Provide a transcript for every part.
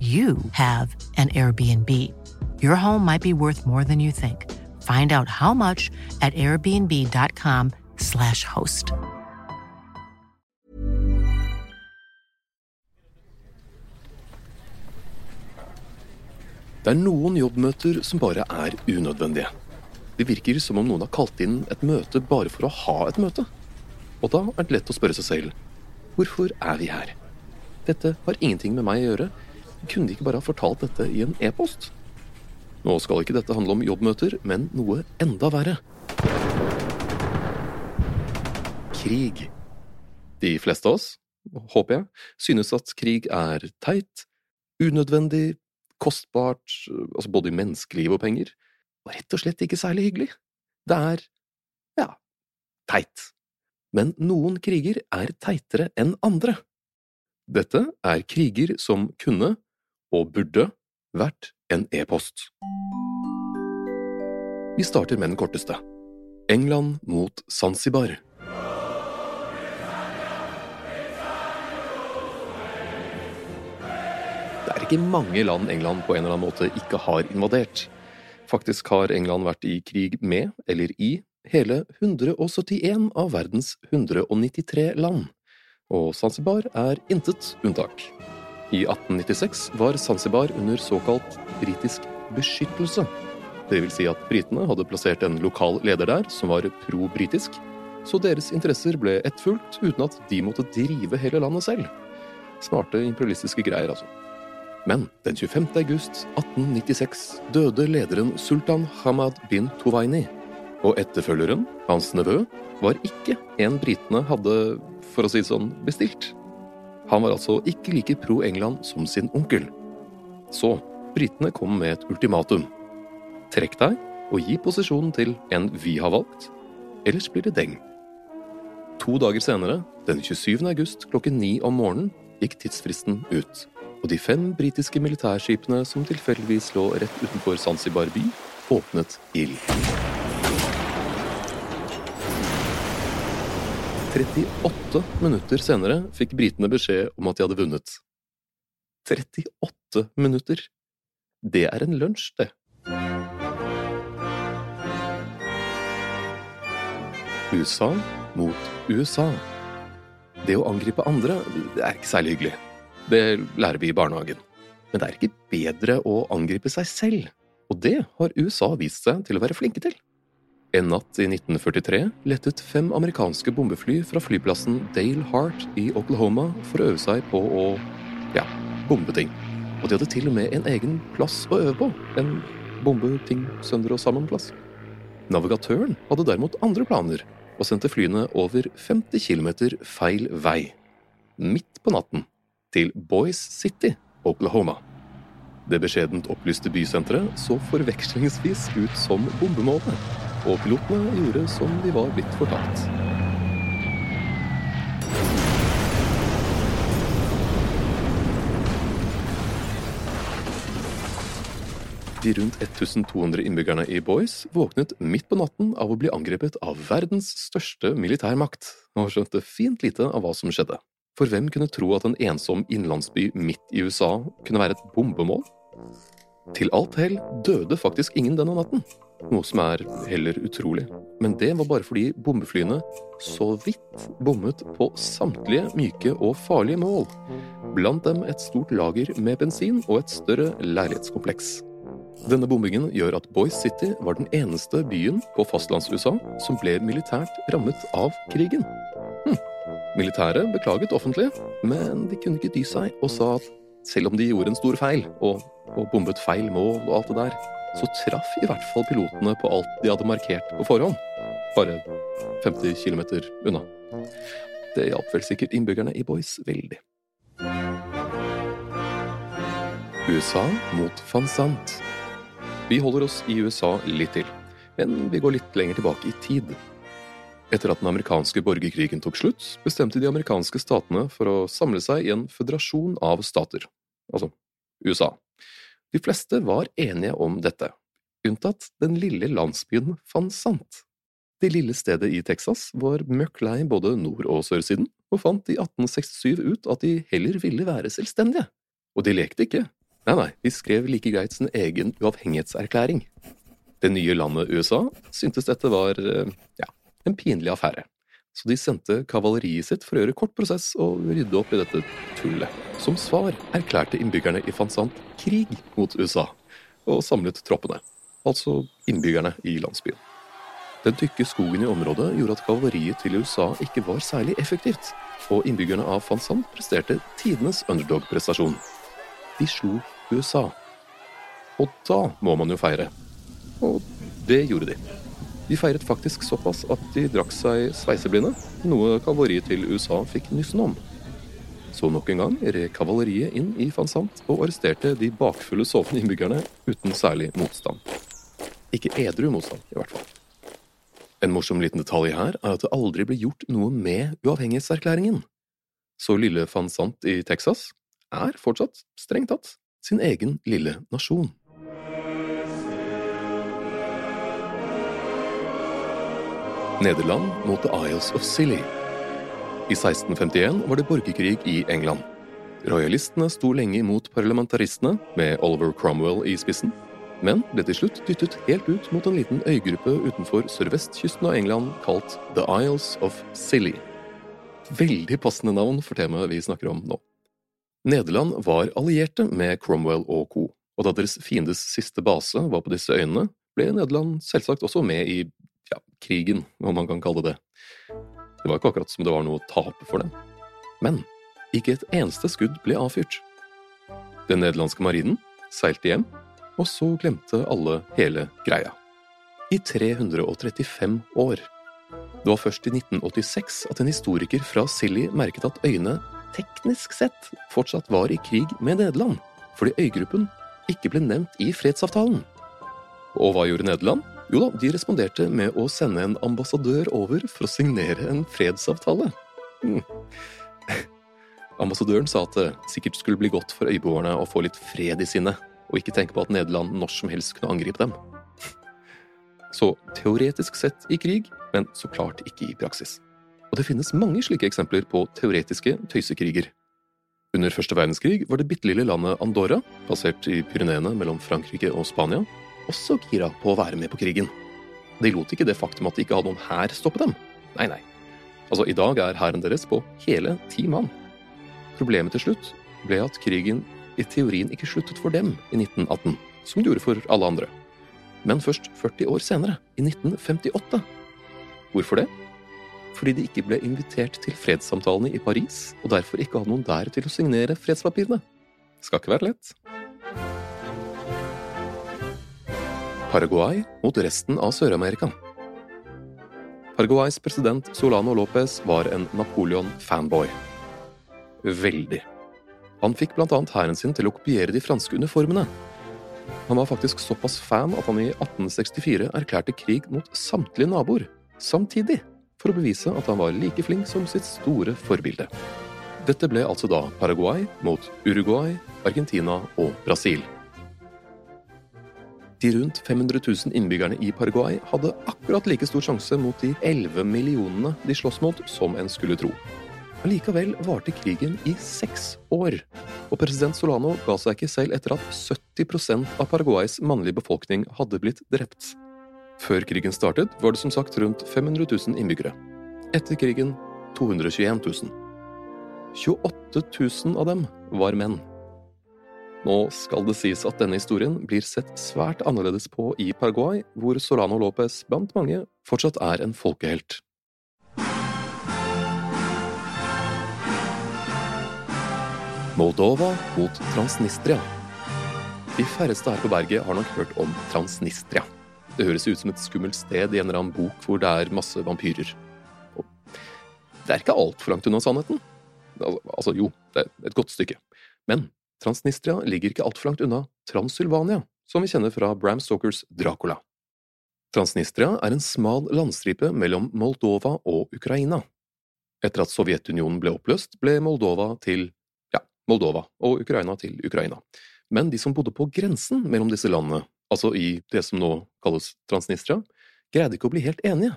you have an Airbnb. Your home might be worth more than you think. Find out how much at airbnb.com/slash host. Det er noen jobbmøter som bare er unødvendige. Det virker som om noen har kalt inn et møte bare for å ha et møte. Og da er det lett å spørre seg selv hvorfor er vi her? Dette har ingenting med meg å gjøre. Kunne de ikke bare ha fortalt dette i en e-post? Nå skal ikke dette handle om jobbmøter, men noe enda verre. Krig. De fleste av oss, håper jeg, synes at krig er teit, unødvendig, kostbart, altså både i menneskeliv og penger, og rett og slett ikke særlig hyggelig. Det er, ja, teit. Men noen kriger er teitere enn andre. Dette er kriger som kunne, og burde, vært en e-post. Vi starter med den korteste. England mot Zanzibar. Det er ikke mange land England på en eller annen måte ikke har invadert. Faktisk har England vært i krig med, eller i, hele 171 av verdens 193 land, og Zanzibar er intet unntak. I 1896 var Zanzibar under såkalt britisk beskyttelse. Det vil si at britene hadde plassert en lokal leder der som var pro-britisk, så deres interesser ble ettfulgt uten at de måtte drive hele landet selv. Smarte imperialistiske greier, altså. Men den 25. august 1896 døde lederen sultan Hamad bin Tuwaini, og etterfølgeren, hans nevø, var ikke en britene hadde, for å si det sånn, bestilt. Han var altså ikke like pro England som sin onkel. Så britene kom med et ultimatum. Trekk deg og gi posisjonen til en vi har valgt, ellers blir det deng. To dager senere, den 27. august klokken ni om morgenen, gikk tidsfristen ut, og de fem britiske militærskipene som tilfeldigvis lå rett utenfor Zanzibar by, åpnet ild. 38 minutter senere fikk britene beskjed om at de hadde vunnet. 38 minutter! Det er en lunsj, det. USA mot USA. Det å angripe andre det er ikke særlig hyggelig. Det lærer vi i barnehagen. Men det er ikke bedre å angripe seg selv, og det har USA vist seg til å være flinke til. En natt i 1943 lettet fem amerikanske bombefly fra flyplassen Dale Hart i Oklahoma for å øve seg på å ja, bombe ting. Og de hadde til og med en egen plass å øve på. En bombe ting sønder og sammen-plass. Navigatøren hadde derimot andre planer, og sendte flyene over 50 km feil vei. Midt på natten. Til Boys City, Oklahoma. Det beskjedent opplyste bysenteret så forvekslingsvis ut som bombemålet, og pilotene gjorde som de var blitt fortalt. De rundt 1200 innbyggerne i Boys våknet midt på natten av å bli angrepet av verdens største militærmakt, og skjønte fint lite av hva som skjedde. For hvem kunne tro at en ensom innlandsby midt i USA kunne være et bombemål? Til alt hell døde faktisk ingen denne natten, noe som er heller utrolig. Men det var bare fordi bombeflyene så vidt bommet på samtlige myke og farlige mål, blant dem et stort lager med bensin og et større leilighetskompleks. Denne bombingen gjør at Boys City var den eneste byen på fastlands-USA som ble militært rammet av krigen. Hm. Militæret beklaget offentlig, men de kunne ikke dy seg og sa at selv om de gjorde en stor feil, og, og bombet feil mål og alt det der, så traff i hvert fall pilotene på alt de hadde markert på forhånd. Bare 50 km unna. Det hjalp vel sikkert innbyggerne i Boys veldig. USA mot van Sant. Vi holder oss i USA litt til, men vi går litt lenger tilbake i tid. Etter at den amerikanske borgerkrigen tok slutt, bestemte de amerikanske statene for å samle seg i en føderasjon av stater, altså USA. De fleste var enige om dette, unntatt den lille landsbyen Van Sant. Det lille stedet i Texas var møkk lei både nord- og sørsiden, og fant i 1867 ut at de heller ville være selvstendige. Og de lekte ikke. Nei, nei, de skrev like greit sin egen uavhengighetserklæring. Det nye landet USA syntes dette var, ja, en pinlig affære. Så de sendte kavaleriet sitt for å gjøre kort prosess og rydde opp i dette tullet. Som svar erklærte innbyggerne i Fansant krig mot USA, og samlet troppene. Altså innbyggerne i landsbyen. Den tykke skogen i området gjorde at kavaleriet til USA ikke var særlig effektivt, og innbyggerne av Fansant presterte tidenes underdog-prestasjon. De slo USA. Og da må man jo feire. Og det gjorde de. De feiret faktisk såpass at de drakk seg sveiseblinde, noe kavaleriet til USA fikk nyssen om. Så nok en gang red kavaleriet inn i Fansant og arresterte de bakfulle sovende innbyggerne uten særlig motstand. Ikke edru motstand, i hvert fall. En morsom liten detalj her er at det aldri ble gjort noe med uavhengighetserklæringen. Så lille Fansant i Texas er fortsatt, strengt tatt, sin egen lille nasjon. Nederland mot The Isles of Silly. I 1651 var det borgerkrig i England. Royalistene sto lenge imot parlamentaristene, med Oliver Cromwell i spissen, men ble til slutt dyttet helt ut mot en liten øygruppe utenfor sørvestkysten av England kalt The Isles of Silly. Veldig passende navn for temaet vi snakker om nå. Nederland var allierte med Cromwell og co., og da deres fiendes siste base var på disse øyene, ble Nederland selvsagt også med i ja, krigen, om man kan kalle det det. Det var ikke akkurat som det var noe å tape for dem. Men ikke et eneste skudd ble avfyrt. Den nederlandske marinen seilte hjem, og så glemte alle hele greia. I 335 år. Det var først i 1986 at en historiker fra Silly merket at øyene teknisk sett fortsatt var i krig med Nederland, fordi øygruppen ikke ble nevnt i fredsavtalen. Og hva gjorde Nederland? Jo da, de responderte med å sende en ambassadør over for å signere en fredsavtale. Mm. Ambassadøren sa at det sikkert skulle bli godt for øyboerne å få litt fred i sinnet, og ikke tenke på at Nederland når som helst kunne angripe dem. Så teoretisk sett i krig, men så klart ikke i praksis. Og det finnes mange slike eksempler på teoretiske tøysekriger. Under første verdenskrig var det bitte lille landet Andorra, plassert i Pyreneene mellom Frankrike og Spania, også gira på å være med på krigen. De lot ikke det faktum at de ikke hadde noen hær, stoppe dem. Nei, nei. Altså, I dag er hæren deres på hele ti mann. Problemet til slutt ble at krigen i teorien ikke sluttet for dem i 1918, som det gjorde for alle andre. Men først 40 år senere, i 1958. Hvorfor det? Fordi de ikke ble invitert til fredssamtalene i Paris, og derfor ikke hadde noen der til å signere fredspapirene. Skal ikke være lett. Paraguay mot resten av Sør-Amerika. Paraguays president Solano Lopez var en Napoleon-fanboy. Veldig. Han fikk annet hæren sin til å kopiere de franske uniformene. Han var faktisk såpass fan at han i 1864 erklærte krig mot samtlige naboer, samtidig, for å bevise at han var like flink som sitt store forbilde. Dette ble altså da Paraguay mot Uruguay, Argentina og Brasil. De rundt 500 000 innbyggerne i Paraguay hadde akkurat like stor sjanse mot de 11 millionene de slåss mot, som en skulle tro. Allikevel varte krigen i seks år, og president Solano ga seg ikke selv etter at 70% av Paraguays mannlige befolkning hadde blitt drept. Før krigen startet, var det som sagt rundt 500 000 innbyggere. Etter krigen 221 000. 28 000 av dem var menn. Nå skal det sies at denne historien blir sett svært annerledes på i Paraguay, hvor Solano Lopez blant mange fortsatt er en folkehelt. Moldova mot Transnistria. De færreste her på berget har nok hørt om Transnistria. Det høres ut som et skummelt sted i en eller annen bok hvor det er masse vampyrer. Det er ikke altfor langt unna sannheten. Altså, jo, det er et godt stykke. Men Transnistria ligger ikke altfor langt unna Transylvania, som vi kjenner fra Bram Stokers Dracula. Transnistria er en smal landstripe mellom Moldova og Ukraina. Etter at Sovjetunionen ble oppløst, ble Moldova til ja, Moldova og Ukraina til Ukraina. Men de som bodde på grensen mellom disse landene, altså i det som nå kalles Transnistria, greide ikke å bli helt enige.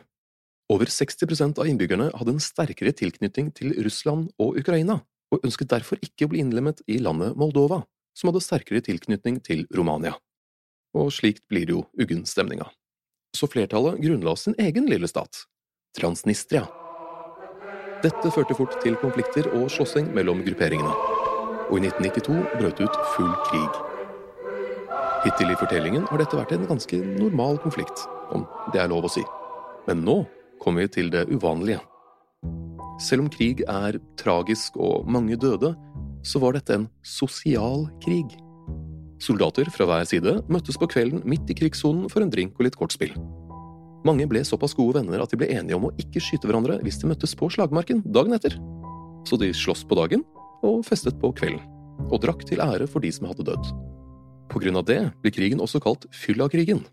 Over 60% av innbyggerne hadde en sterkere tilknytning til Russland og Ukraina, og ønsket derfor ikke å bli innlemmet i landet Moldova, som hadde sterkere tilknytning til Romania. Og slikt blir jo uggen stemninga. Så flertallet grunnla sin egen lille stat, Transnistria. Dette førte fort til konflikter og slåssing mellom grupperingene, og i 1992 brøt ut full krig. Hittil i fortellingen har dette vært en ganske normal konflikt, om det er lov å si. Men nå kommer vi til det uvanlige. Selv om krig er tragisk og mange døde, så var dette en sosial krig. Soldater fra hver side møttes på kvelden midt i krigssonen for en drink og litt kortspill. Mange ble såpass gode venner at de ble enige om å ikke skyte hverandre hvis de møttes på slagmarken dagen etter. Så de sloss på dagen og festet på kvelden, og drakk til ære for de som hadde dødd. På grunn av det ble krigen også kalt Fyllakrigen.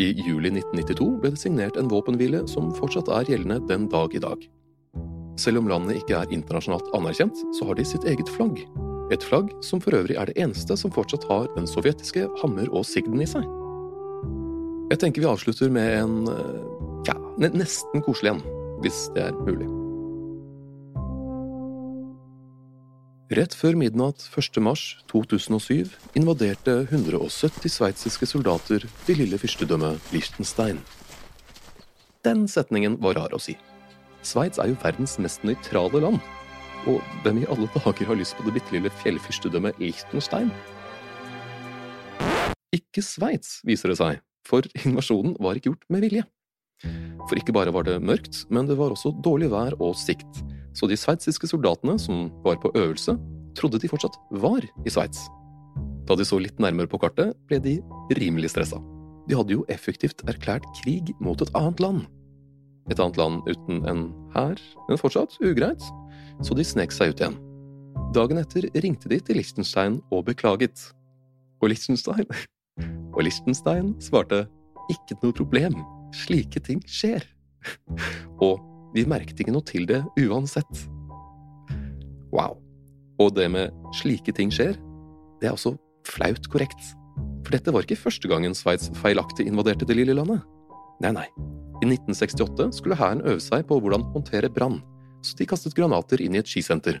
I juli 1992 ble det signert en våpenhvile som fortsatt er gjeldende den dag i dag. Selv om landet ikke er internasjonalt anerkjent, så har de sitt eget flagg. Et flagg som for øvrig er det eneste som fortsatt har den sovjetiske hammer og sigden i seg. Jeg tenker vi avslutter med en ja, nesten koselig en, hvis det er mulig. Rett før midnatt 1. mars 2007 invaderte 170 sveitsiske soldater det lille fyrstedømmet Liechtenstein. Den setningen var rar å si. Sveits er jo verdens mest nøytrale land. Og hvem i alle dager har lyst på det bitte lille fjellfyrstedømmet Liechtenstein? Ikke Sveits, viser det seg, for invasjonen var ikke gjort med vilje. For ikke bare var det mørkt, men det var også dårlig vær og sikt, så de sveitsiske soldatene som var på øvelse, trodde de fortsatt var i Sveits. Da de så litt nærmere på kartet, ble de rimelig stressa. De hadde jo effektivt erklært krig mot et annet land. Et annet land uten en hær, men fortsatt ugreit, så de snek seg ut igjen. Dagen etter ringte de til Liechtenstein og beklaget. Og Liechtenstein Og Liechtenstein svarte ikke noe problem, slike ting skjer. Og vi merket ikke noe til det uansett. Wow. Og det med 'slike ting skjer', det er også flaut korrekt. For dette var ikke første gangen Sveits feilaktig invaderte det lille landet. Nei, nei. I 1968 skulle hæren øve seg på hvordan håndtere brann, så de kastet granater inn i et skisenter.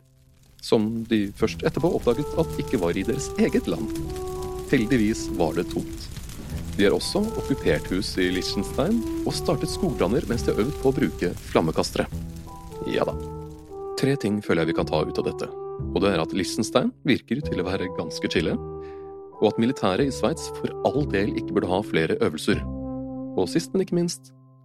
som de først etterpå oppdaget at ikke var i deres eget land. Heldigvis var det tomt. De har også okkupert hus i Liechtenstein og startet skogbranner mens de har øvd på å bruke flammekastere. Ja da. Tre ting føler jeg vi kan ta ut av dette. Og det er at Liechtenstein virker til å være ganske chille, og at militæret i Sveits for all del ikke burde ha flere øvelser. Og sist, men ikke minst,